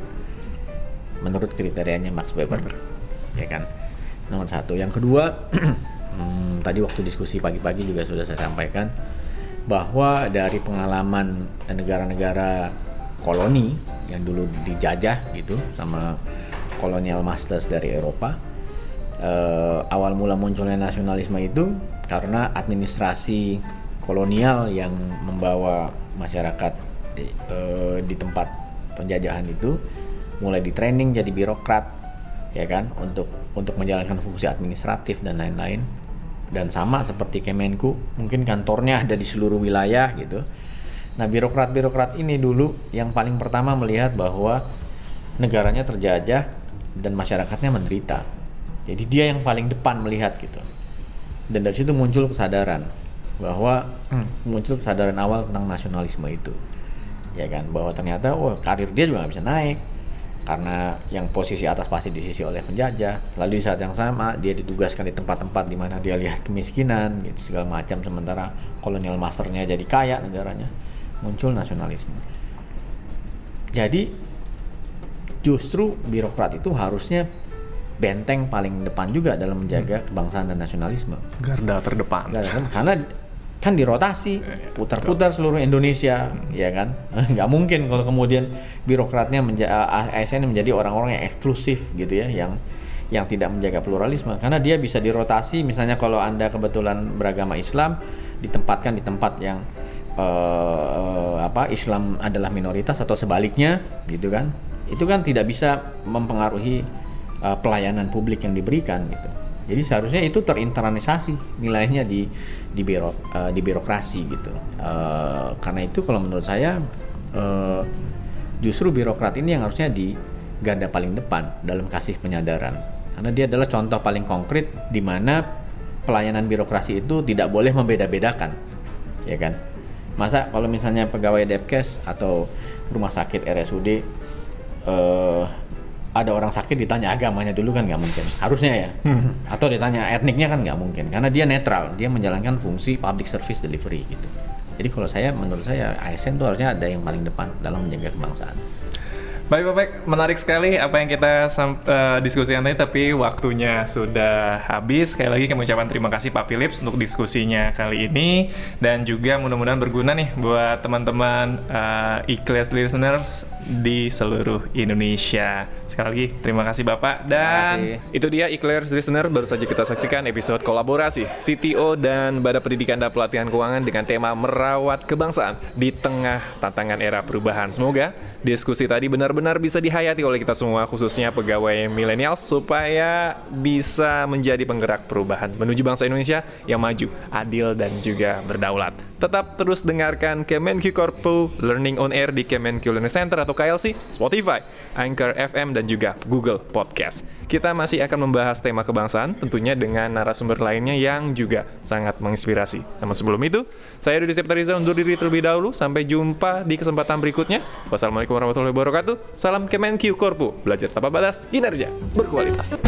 Menurut kriterianya Max Weber, ya kan? Nomor satu. Yang kedua, hmm, tadi waktu diskusi pagi-pagi juga sudah saya sampaikan bahwa dari pengalaman negara-negara koloni yang dulu dijajah gitu sama kolonial masters dari Eropa, eh, awal mula munculnya nasionalisme itu karena administrasi kolonial yang membawa masyarakat di, eh, di tempat penjajahan itu mulai di training jadi birokrat ya kan untuk untuk menjalankan fungsi administratif dan lain-lain. Dan sama seperti Kemenku mungkin kantornya ada di seluruh wilayah gitu nah birokrat-birokrat ini dulu yang paling pertama melihat bahwa negaranya terjajah dan masyarakatnya menderita. Jadi dia yang paling depan melihat gitu. Dan dari situ muncul kesadaran bahwa muncul kesadaran awal tentang nasionalisme itu. Ya kan? Bahwa ternyata wah karir dia juga nggak bisa naik. Karena yang posisi atas pasti disisi oleh penjajah. Lalu di saat yang sama dia ditugaskan di tempat-tempat di mana dia lihat kemiskinan gitu segala macam. Sementara kolonial masternya jadi kaya negaranya muncul nasionalisme. Jadi justru birokrat itu harusnya benteng paling depan juga dalam menjaga kebangsaan dan nasionalisme. Garda terdepan. Nggak ada, karena kan dirotasi Iya, putar-putar seluruh Indonesia ya kan? Nggak mungkin kalau kemudian birokratnya menja ASN menjadi orang-orang yang eksklusif gitu ya yang yang tidak menjaga pluralisme. Karena dia bisa dirotasi misalnya kalau anda kebetulan beragama Islam ditempatkan di tempat yang eh, apa Islam adalah minoritas atau sebaliknya gitu kan itu kan tidak bisa mempengaruhi eh, pelayanan publik yang diberikan gitu Jadi seharusnya itu terinternalisasi nilainya di di biro uh, di birokrasi gitu. Uh, karena itu kalau menurut saya uh, justru birokrat ini yang harusnya di garda paling depan dalam kasih penyadaran. Karena dia adalah contoh paling konkret di mana pelayanan birokrasi itu tidak boleh membeda-bedakan, ya kan? Masa kalau misalnya pegawai Depkes atau rumah sakit RSUD uh, ada orang sakit ditanya agamanya dulu kan nggak mungkin. Harusnya ya. Hmm. atau ditanya etniknya kan nggak mungkin. Karena dia netral dia menjalankan fungsi public service delivery gitu. Jadi kalau saya menurut saya ASN itu harusnya ada yang paling depan dalam menjaga kebangsaan Baik Bapak, menarik sekali apa yang kita uh, diskusikan tadi, tapi waktunya sudah habis. Sekali lagi kami ucapkan terima kasih Pak Philips untuk diskusinya kali ini dan juga mudah-mudahan berguna nih buat teman-teman uh, e-class listeners di seluruh Indonesia. Sekali lagi terima kasih Bapak dan itu dia e-class listener baru saja kita saksikan episode kolaborasi CTO dan Badan Pendidikan dan Pelatihan Keuangan dengan tema merawat kebangsaan di tengah tantangan era perubahan. Semoga diskusi tadi benar-benar benar-benar bisa dihayati oleh kita semua khususnya pegawai milenial supaya bisa menjadi penggerak perubahan menuju bangsa Indonesia yang maju, adil dan juga berdaulat. Tetap terus dengarkan Kemenq Corpo Learning on Air di Kemenq Learning Center atau KLC, Spotify, Anchor FM dan juga Google Podcast. Kita masih akan membahas tema kebangsaan tentunya dengan narasumber lainnya yang juga sangat menginspirasi. Namun sebelum itu, saya Rudi Septariza undur diri terlebih dahulu. Sampai jumpa di kesempatan berikutnya. Wassalamualaikum warahmatullahi wabarakatuh. Salam Kemenq Korpu, belajar tanpa batas, kinerja berkualitas.